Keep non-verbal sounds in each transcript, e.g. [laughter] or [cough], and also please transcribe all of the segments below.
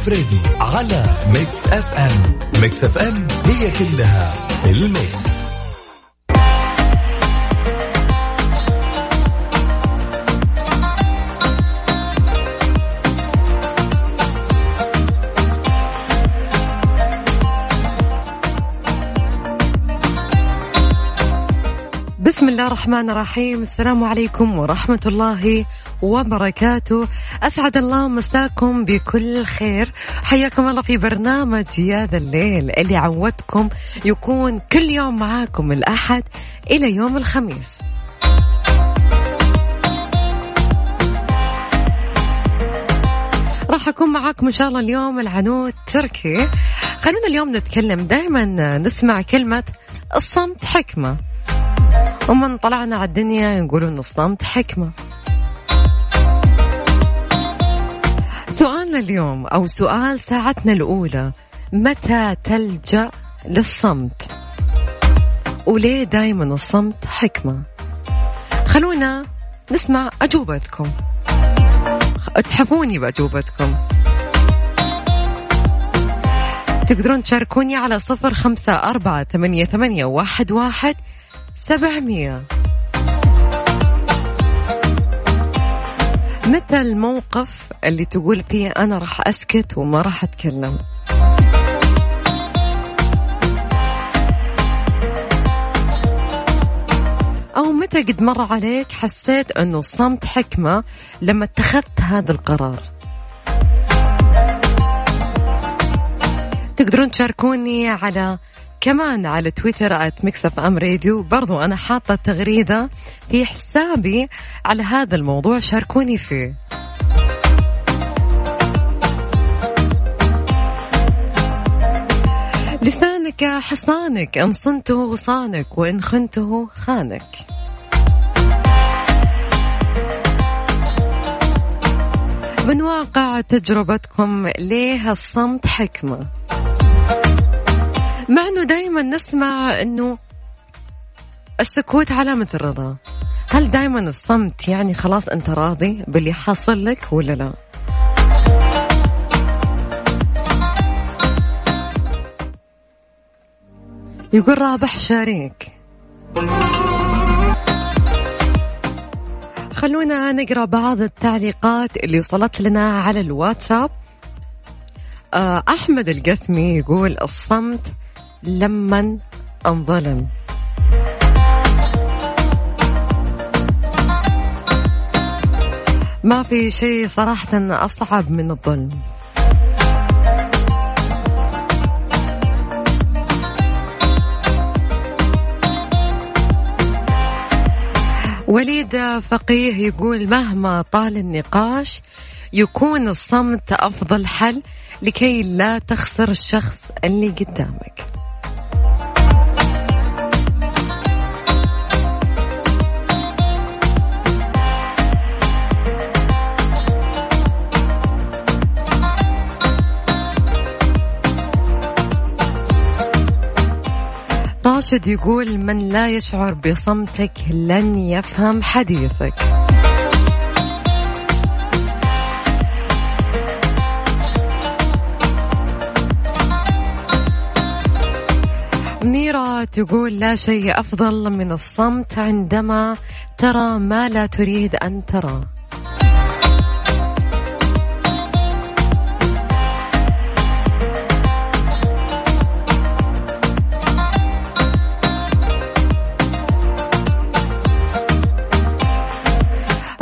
الفريدي على Mix FM. Mix FM هي كلها ال mix. الله الرحمن الرحيم. السلام عليكم ورحمة الله وبركاته. أسعد الله مساكم بكل خير. حياكم الله في برنامج يا ذا الليل اللي عودتكم يكون كل يوم معاكم الأحد إلى يوم الخميس. راح أكون معاكم إن شاء الله اليوم العنود تركي. خلونا اليوم نتكلم. دائما نسمع كلمة الصمت حكمة. ومن طلعنا على الدنيا يقولون الصمت حكمة. سؤالنا اليوم أو سؤال ساعتنا الأولى متى تلجأ للصمت؟ وليه دايما الصمت حكمة؟ خلونا نسمع أجوبتكم. اتحفوني بأجوبتكم. تقدرون تشاركوني على صفر خمسة أربعة ثمانية, ثمانية واحد, واحد سبعمية. متى الموقف اللي تقول فيه أنا راح أسكت وما راح أتكلم؟ أو متى قد مر عليك حسيت أنه الصمت حكمة لما اتخذت هذا القرار؟ تقدرون تشاركوني على كمان على تويتر at Mix FM Radio برضو أنا حاطة تغريدة في حسابي على هذا الموضوع شاركوني فيه. لسانك حصانك إن صنته صانك وإن خنته خانك. من واقع تجربتكم ليه الصمت حكمة؟ مع إنه دائما نسمع إنه السكوت علامة الرضا. هل دائما الصمت يعني خلاص أنت راضي باللي حاصل لك ولا لا؟ يقول رابح شريك خلونا نقرأ بعض التعليقات اللي وصلت لنا على الواتساب. آه، أحمد القثمي يقول الصمت لمن انظلم ما في شيء صراحة أصعب من الظلم. وليد فقيه يقول مهما طال النقاش يكون الصمت أفضل حل لكي لا تخسر الشخص اللي قدامك. راشد يقول من لا يشعر بصمتك لن يفهم حديثك. ميرا تقول لا شيء أفضل من الصمت عندما ترى ما لا تريد أن تراه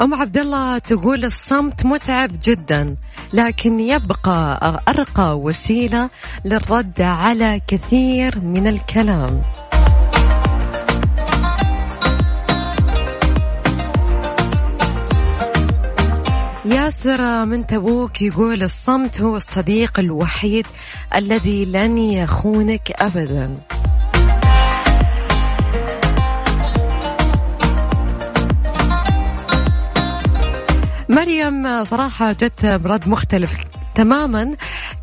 أم عبد الله تقول الصمت متعب جدا لكن يبقى أرقى وسيلة للرد على كثير من الكلام. ياسر من تبوك يقول الصمت هو الصديق الوحيد الذي لن يخونك أبداً. مريم صراحة جت برد مختلف تماما.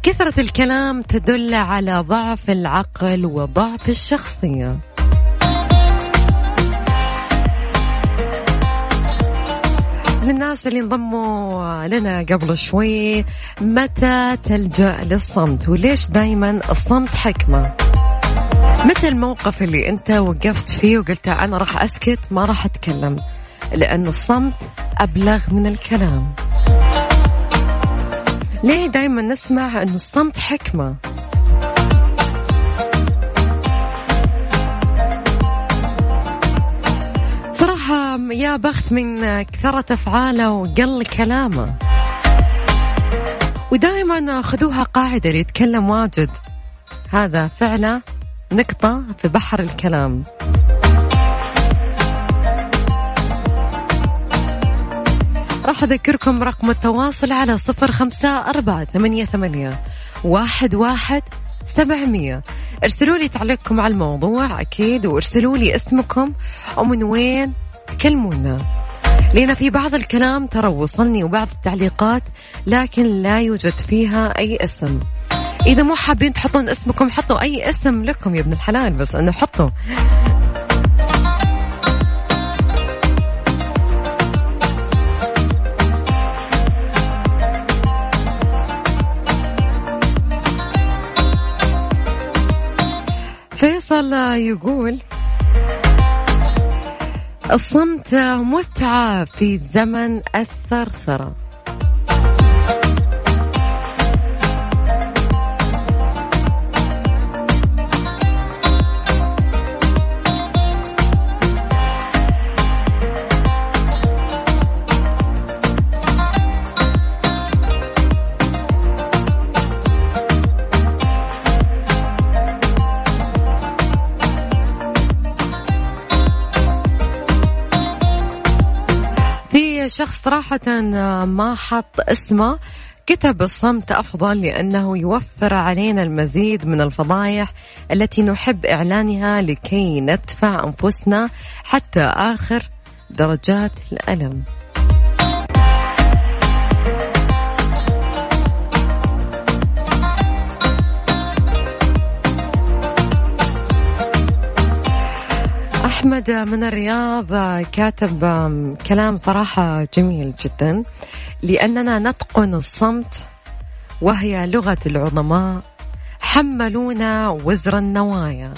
كثرة الكلام تدل على ضعف العقل وضعف الشخصية. للناس اللي انضموا لنا قبل شوي متى تلجأ للصمت؟ وليش دايما الصمت حكمة؟ متى الموقف اللي انت وقفت فيه وقلت أنا راح أسكت ما راح أتكلم؟ لأن الصمت أبلغ من الكلام. ليه دايما نسمع أن الصمت حكمة؟ صراحة يا بخت من كثرة أفعاله وقل كلامه. ودائما خذوها قاعدة اللي يتكلم واجد. هذا فعله نقطة في بحر الكلام. راح أذكركم رقم التواصل على صفر خمسة أربعة ثمانية, ثمانية واحد, واحد سبعمية. ارسلوا لي تعليقكم على الموضوع أكيد وارسلوا لي اسمكم ومن وين تكلمونا. لأن في بعض الكلام ترى وصلني وبعض التعليقات لكن لا يوجد فيها أي اسم. إذا مو حابين تحطون اسمكم حطوا أي اسم لكم يا ابن الحلال بس أنه حطوا. فيصل يقول الصمت متعة في زمن الثرثرة. شخص صراحة آه، ما حط اسمه. كتب الصمت أفضل لأنه يوفر علينا المزيد من الفضايح التي نحب إعلانها لكي ندفع أنفسنا حتى آخر درجات الألم. أحمد من الرياض كاتب كلام صراحة جميل جدا لأننا نتقن الصمت وهي لغة العظماء حملونا وزر النوايا.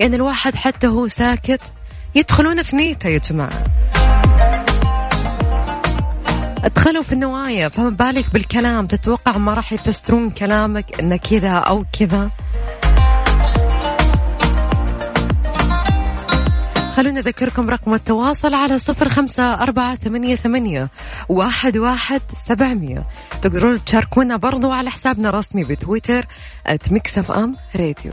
يعني الواحد حتى هو ساكت يدخلون في نيته يا جماعة. ادخلوا في النوايا فما بالك بالكلام؟ تتوقع ما راح يفسرون كلامك إنه كذا أو كذا؟ خلونا نذكركم رقم التواصل على صفر خمسة أربعة ثمانية, ثمانية واحد, واحد سبعمية. تقدرون تشاركونا برضو على حسابنا الرسمي بتويتر ات أم راديو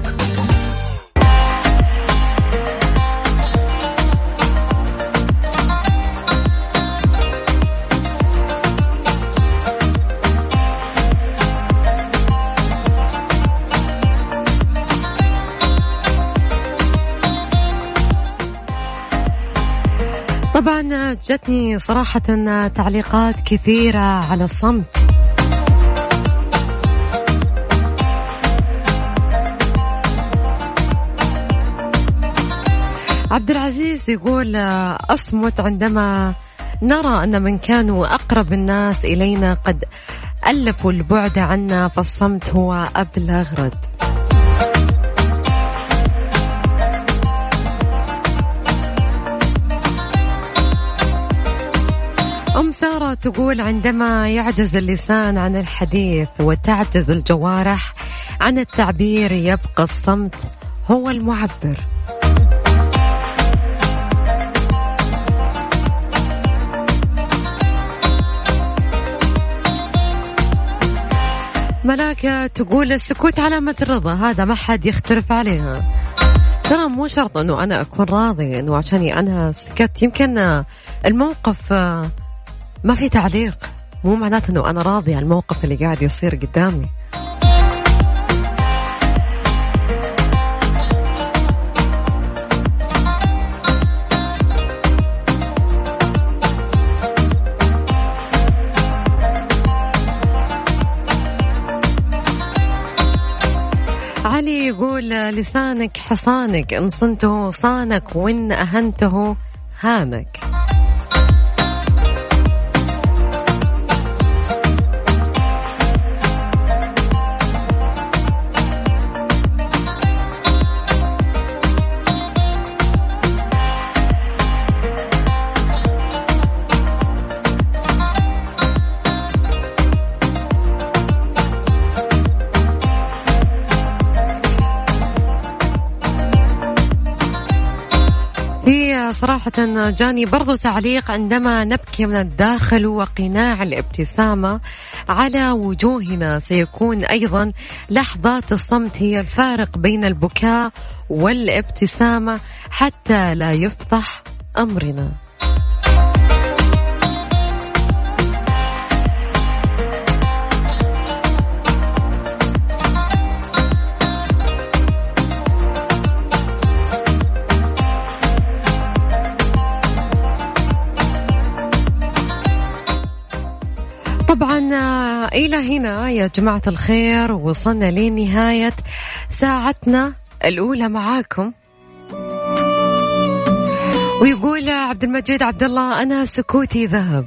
طبعا جتني صراحة تعليقات كثيرة على الصمت. عبد العزيز يقول أصمت عندما نرى أن من كانوا أقرب الناس إلينا قد ألف والبعد عنا فالصمت هو أبلغ رد. سارة تقول عندما يعجز اللسان عن الحديث وتعجز الجوارح عن التعبير يبقى الصمت هو المعبر. ملاكة تقول السكوت علامة الرضا هذا ما حد يختلف عليها. ترى مو شرط إنه أنا أكون راضي إنه عشاني أنا سكت. يمكن الموقف ما في تعليق. مو معناته إنه أنا راضي عن الموقف اللي قاعد يصير قدامي. علي يقول لسانك حصانك إن صنته صانك وإن أهنته هانك. صراحة جاني برضو تعليق عندما نبكي من الداخل وقناع الابتسامة على وجوهنا سيكون أيضا لحظات الصمت هي الفارق بين البكاء والابتسامة حتى لا يفضح أمرنا. طبعا آه، إلى هنا يا جماعة الخير وصلنا لنهاية ساعتنا الأولى معاكم. ويقول عبد المجيد عبد الله أنا سكوتي ذهب.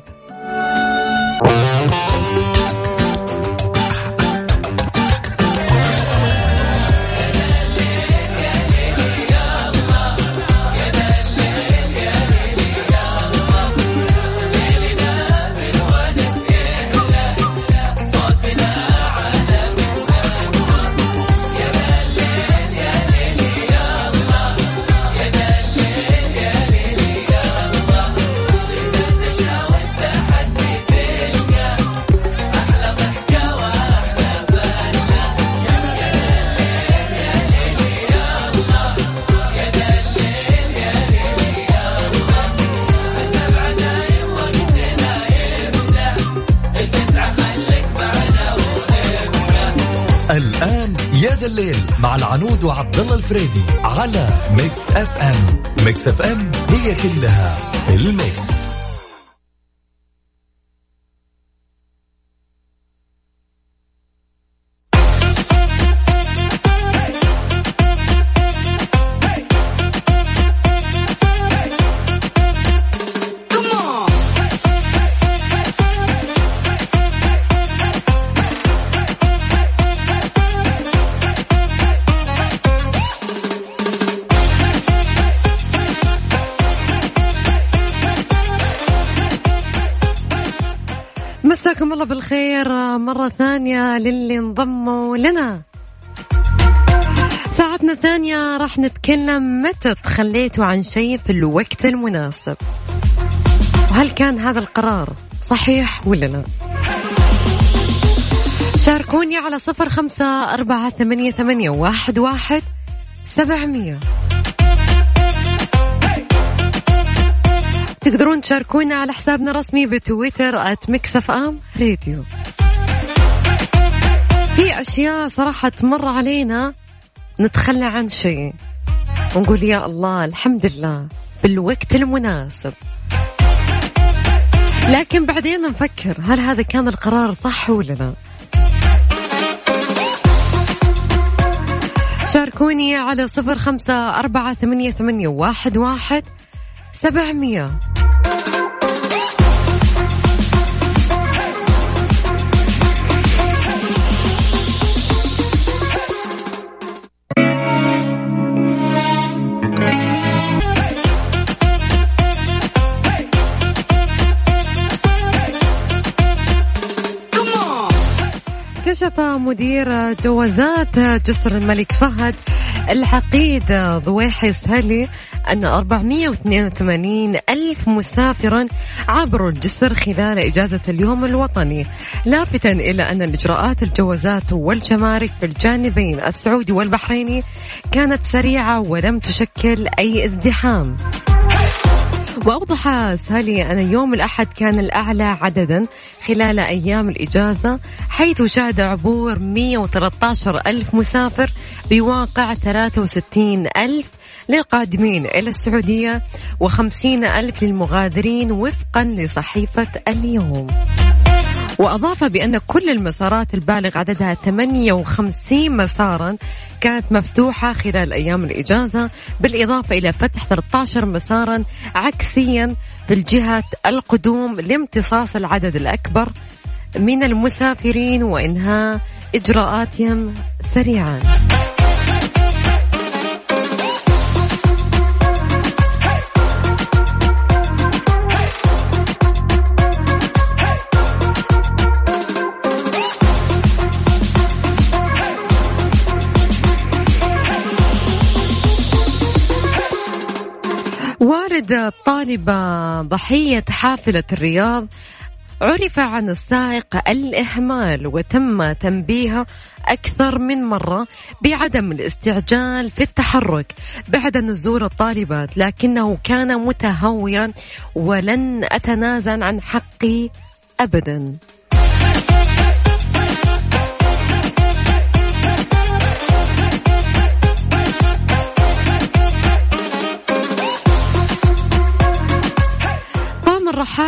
الليل مع العنود وعبد الله الفريدي على Mix FM. Mix FM هي كلها ال mix. مرة ثانية للي انضموا لنا. ساعتنا الثانية راح نتكلم متى تخليتوا عن شيء في الوقت المناسب. وهل كان هذا القرار صحيح ولا لا؟ شاركوني على صفر خمسة أربعة ثمانية, ثمانية واحد, واحد سبعمية. تقدرون تشاركونا على حسابنا الرسمي بتويتر @Mix FM Radio أشياء صراحة تمر علينا نتخلى عن شيء. ونقول يا الله الحمد لله بالوقت المناسب. لكن بعدين نفكر هل هذا كان القرار صح ولا لا؟ شاركوني على صفر خمسة أربعة ثمانية, ثمانية واحد, واحد سبعمية. كشف مدير جوازات جسر الملك فهد العقيد ضويحي سهلي أن 482 ألف مسافرا عبروا الجسر خلال إجازة اليوم الوطني. لافتا إلى أن الإجراءات الجوازات والجمارك في الجانبين السعودي والبحريني كانت سريعة ولم تشكل أي ازدحام. وأوضح سالي أن يوم الأحد كان الأعلى عددا خلال أيام الإجازة حيث شهد عبور 113 ألف مسافر بواقع 63 ألف للقادمين إلى السعودية وخمسين ألف للمغادرين وفقا لصحيفة اليوم. وأضاف بأن كل المسارات البالغ عددها 58 مسارا كانت مفتوحة خلال أيام الإجازة بالإضافة إلى فتح 13 مسارا عكسيا في الجهة القدوم لامتصاص العدد الأكبر من المسافرين وإنهاء إجراءاتهم سريعا. والد طالبة ضحية حافلة الرياض عرف عن السائق الإهمال وتم تنبيهه أكثر من مرة بعدم الاستعجال في التحرك بعد نزول الطالبات لكنه كان متهورا ولن أتنازل عن حقي أبدا.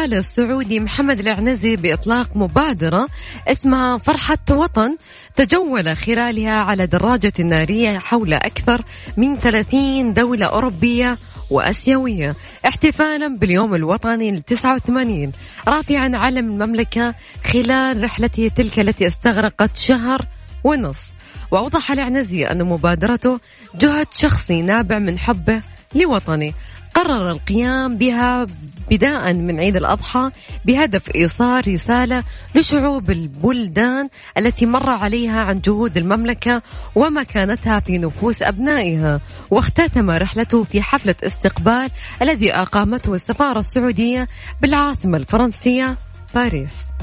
الرحال السعودي محمد العنزي بإطلاق مبادرة اسمها فرحة وطن تجول خلالها على دراجة نارية حول أكثر من 30 دولة أوروبية وأسيوية. احتفالا باليوم الوطني ل 89 رافعا علم المملكة خلال رحلته تلك التي استغرقت شهر ونصف وأوضح العنزي أن مبادرته جهد شخصي نابع من حبه لوطني قرر القيام بها بداء من عيد الأضحى بهدف إيصال رسالة لشعوب البلدان التي مر عليها عن جهود المملكة ومكانتها في نفوس أبنائها واختتم رحلته في حفلة استقبال الذي أقامته السفارة السعودية بالعاصمة الفرنسية باريس.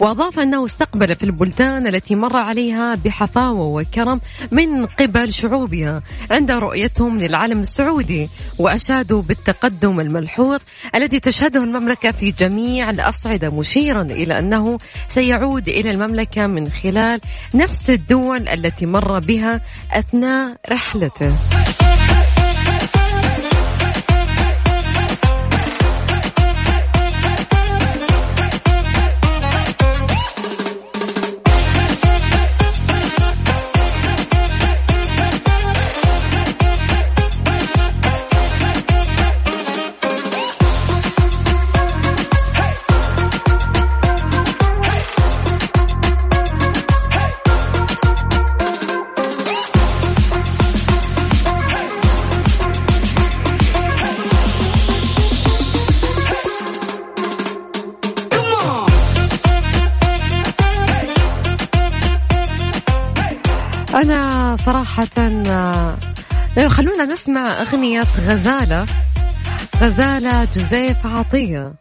وأضاف أنه استقبل في البلدان التي مر عليها بحفاوة وكرم من قبل شعوبها عند رؤيتهم للعالم السعودي وأشادوا بالتقدم الملحوظ الذي تشهده المملكة في جميع الأصعدة مشيرا إلى أنه سيعود إلى المملكة من خلال نفس الدول التي مر بها أثناء رحلته. صراحة آه، خلونا نسمع أغنية غزالة غزالة جوزيف عطية.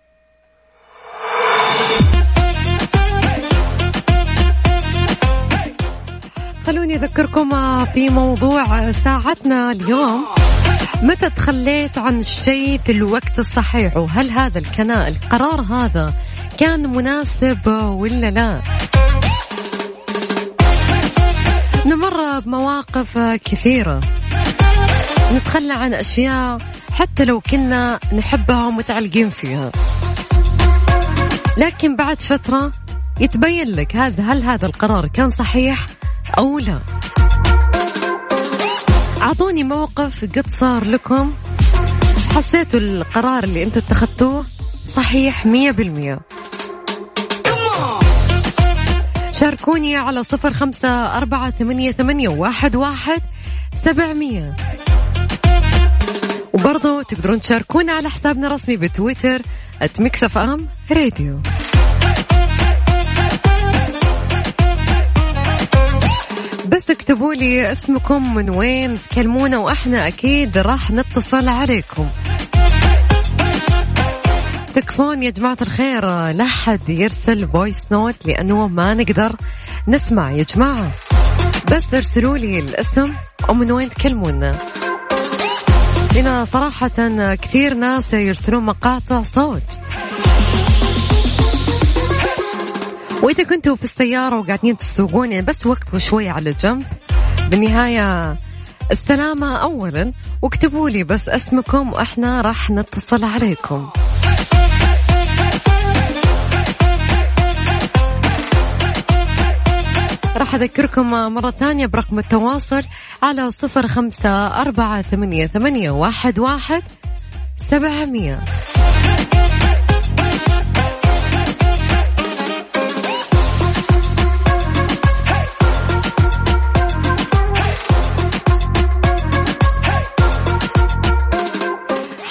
خلوني أذكركم آه، في موضوع ساعتنا اليوم. متى تخليت عن الشيء في الوقت الصحيح؟ وهل هذا الكناء القرار هذا كان مناسب ولا لا؟ نمر بمواقف كثيرة. نتخلى عن أشياء حتى لو كنا نحبها ومتعلقين فيها. لكن بعد فترة يتبين لك هذا هل هذا القرار كان صحيح أو لا. أعطوني موقف قد صار لكم. حسيتوا القرار اللي أنتم اتخذتوه صحيح مية بالمية. شاركوني على صفر خمسة أربعة ثمانية, ثمانية واحد, واحد سبعمية. وبرضو تقدرون تشاركونا على حسابنا الرسمي بتويتر at Mix FM Radio بس اكتبوا لي اسمكم من وين تكلمونا وإحنا أكيد راح نتصل عليكم. تكفون يا جماعة الخير. لا حد يرسل voice note لأنه ما نقدر نسمع يا جماعة. بس ارسلوا لي الاسم ومن وين تكلمونا هنا صراحة كثير ناس يرسلون مقاطع صوت. وإذا كنتوا في السيارة وقاعدين تسوقون يعني بس وقفوا شوي على جنب. بالنهاية السلامة أولا. واكتبوا لي بس اسمكم وإحنا راح نتصل عليكم. راح أذكركم مرة ثانية برقم التواصل على صفر خمسة أربعة ثمانية, ثمانية واحد, واحد سبعمية.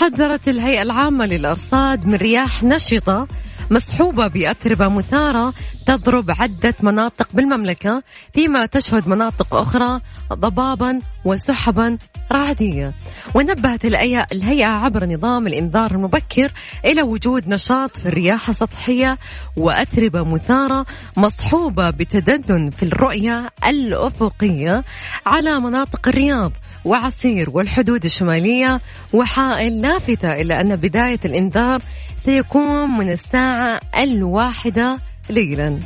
حذرت الهيئة العامة للأرصاد من رياح نشطة مصحوبة بأتربة مثارة تضرب عدة مناطق بالمملكة فيما تشهد مناطق أخرى ضبابا وسحبا رعدية. ونبهت الهيئة عبر نظام الإنذار المبكر إلى وجود نشاط في الرياح السطحية وأتربة مثارة مصحوبة بتدنن في الرؤية الأفقية على مناطق الرياض وعسير والحدود الشمالية وحائل لافتة إلى أن بداية الإنذار سيكون من الساعة الواحدة ليلا.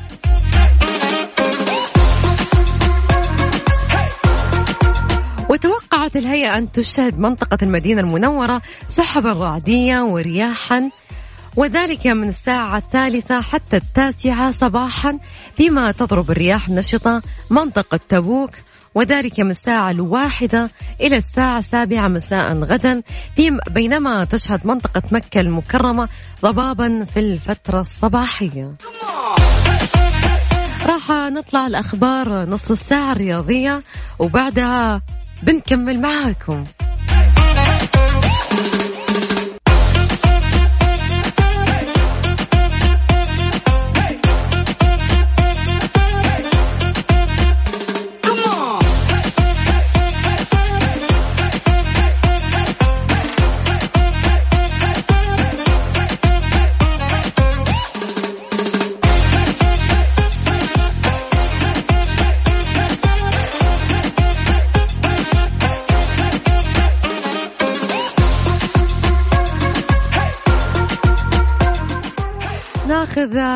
وتوقعت الهيئة أن تشهد منطقة المدينة المنورة سحبا رعدية ورياحا وذلك من الساعة الثالثة حتى التاسعة صباحا فيما تضرب الرياح النشطة منطقة تبوك وذلك من الساعة الواحدة إلى الساعة السابعة مساء غدا. بينما تشهد منطقة مكة المكرمة ضبابا في الفترة الصباحية. راح نطلع الأخبار نص الساعة الرياضية وبعدها بنكمل معاكم.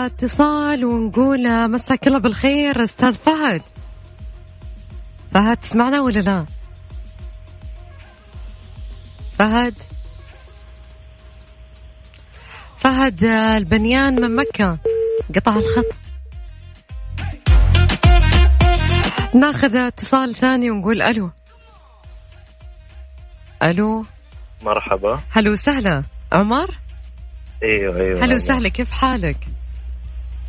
اتصال ونقول مساك الله بالخير أستاذ فهد. فهد تسمعنا ولا لا؟ فهد؟ فهد البنيان من مكة. قطع الخط. ناخذ اتصال ثاني ونقول ألو. ألو. مرحبا. هلو وسهلا. عمر؟ أيوه أيوه هلا. وسهلا كيف حالك؟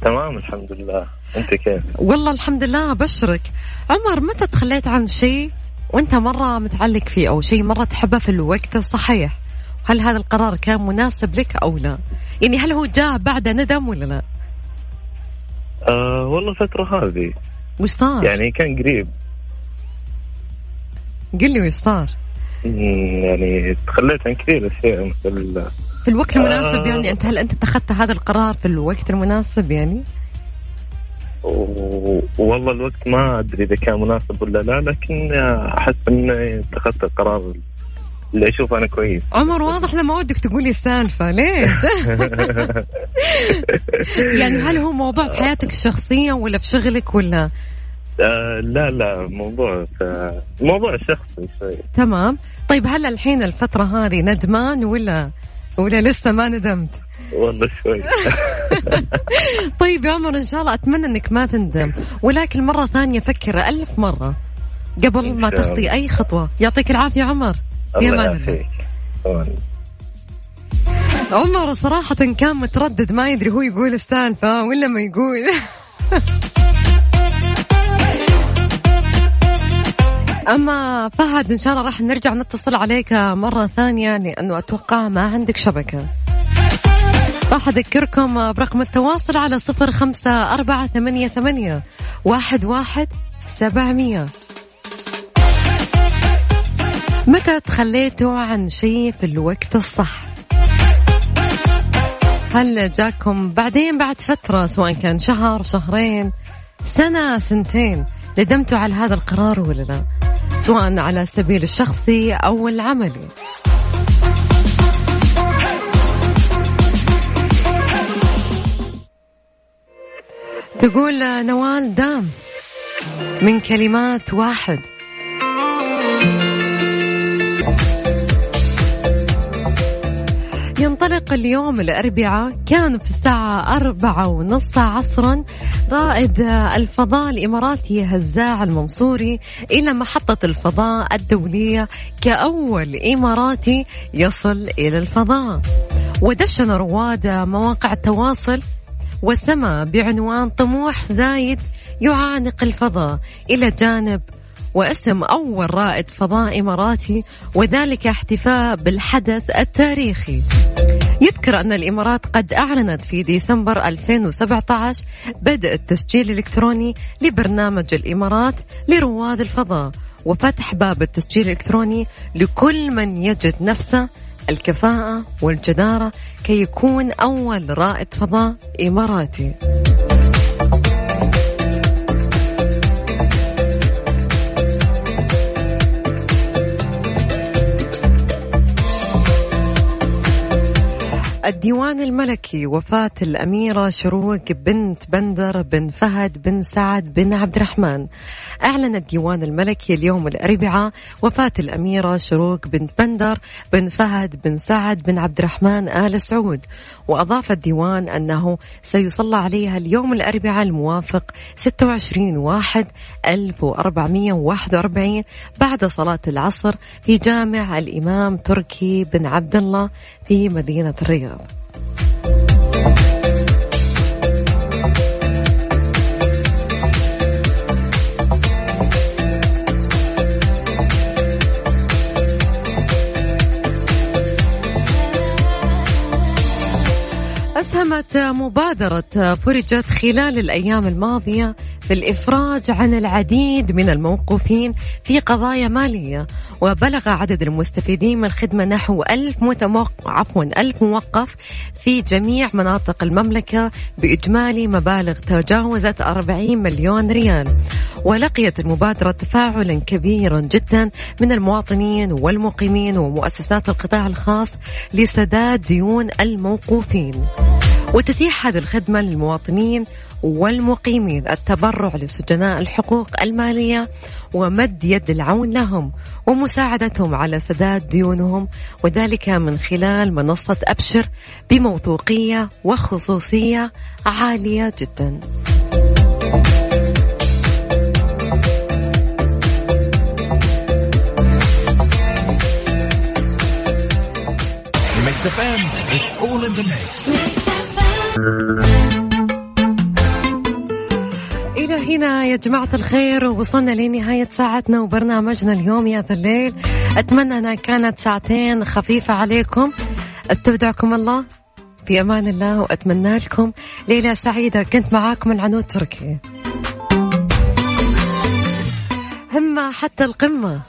تمام الحمد لله أنت كيف؟ والله الحمد لله ابشرك عمر متى تخليت عن شيء وأنت مرة متعلق فيه أو شيء مرة تحبه في الوقت الصحيح؟ هل هذا القرار كان مناسب لك أو لا؟ يعني هل هو جاء بعد ندم ولا لا؟ آه والله فترة هذه وش صار؟ يعني كان قريب قل لي وش صار؟ يعني تخليت عن كثير أشياء مثل في الوقت المناسب آه يعني أنت هل أنت اتخذت هذا القرار في الوقت المناسب يعني؟ والله الوقت ما أدري إذا كان مناسب ولا لا لكن أحس إني اتخذت القرار اللي أشوف أنا كويس عمر واضح لما ودك تقول لي السالفة ليش؟ [laughs] يعني هل هو موضوع في حياتك الشخصية ولا في شغلك ولا؟ آه لا لا موضوع موضوع شخصي شوي تمام طيب هل الحين الفترة هذه ندمان ولا ولا لسه ما ندمت؟ والله شوي. [laughs] طيب يا عمر إن شاء الله أتمنى إنك ما تندم ولكن مرة ثانية فكر ألف مرة قبل ما تخطي أي خطوة. يعطيك العافية عمر. يا مان عمر صراحة كان متردد ما يدري هو يقول السالفة ولا ما يقول. [laughs] أما فهد إن شاء الله راح نرجع نتصل عليك مرة ثانية لأنه أتوقع ما عندك شبكة. راح أذكركم برقم التواصل على صفر خمسة أربعة ثمانية, ثمانية واحد, واحد سبعمية. متى تخليتوا عن شيء في الوقت الصح؟ هل جاكم بعدين بعد فترة سواء كان شهر شهرين سنة سنتين؟ ندمتوا على هذا القرار ولا لا؟ سواء على السبيل الشخصي أو العملي. تقول نوال دام من كلمات واحد. ينطلق اليوم الأربعاء كان في الساعة أربعة ونص عصرا رائد الفضاء الإماراتي هزاع المنصوري إلى محطة الفضاء الدولية كأول إماراتي يصل إلى الفضاء. ودشن رواد مواقع التواصل وسمى بعنوان طموح زايد يعانق الفضاء إلى جانب واسم أول رائد فضاء إماراتي وذلك احتفاء بالحدث التاريخي. يذكر أن الإمارات قد أعلنت في ديسمبر 2017 بدء التسجيل الإلكتروني لبرنامج الإمارات لرواد الفضاء وفتح باب التسجيل الإلكتروني لكل من يجد نفسه الكفاءة والجدارة كي يكون أول رائد فضاء إماراتي. الديوان الملكي وفاة الأميرة شروق بنت بندر بن فهد بن سعد بن عبد الرحمن. أعلن الديوان الملكي اليوم الأربعاء وفاة الأميرة شروق بنت بندر بن فهد بن سعد بن عبد الرحمن آل سعود. وأضاف الديوان أنه سيصلى عليها اليوم الأربعاء الموافق 26 واحد 1441 بعد صلاة العصر في جامع الإمام تركي بن عبد الله في مدينة الرياض. أسهمت مبادرة فرجت خلال الأيام الماضية في الإفراج عن العديد من الموقوفين في قضايا مالية. وبلغ عدد المستفيدين من الخدمة نحو ألف متوقف عفوا ألف موقف في جميع مناطق المملكة بإجمالي مبالغ تجاوزت 40 مليون ريال. ولقيت المبادرة تفاعلا كبيرا جدا من المواطنين والمقيمين ومؤسسات القطاع الخاص لسداد ديون الموقوفين. وتتيح هذه الخدمة للمواطنين والمقيمين التبرع لسجناء الحقوق المالية ومد يد العون لهم ومساعدتهم على سداد ديونهم وذلك من خلال منصة أبشر بموثوقية وخصوصية عالية جداً. It's all in the mix. إلى هنا يا جماعة الخير وصلنا لنهاية ساعتنا وبرنامجنا اليوم يا ذا الليل. أتمنى أنها كانت ساعتين خفيفة عليكم. أستودعكم الله في أمان الله وأتمنى لكم ليلة سعيدة. كنت معاكم العنود تركي. همة حتى القمة.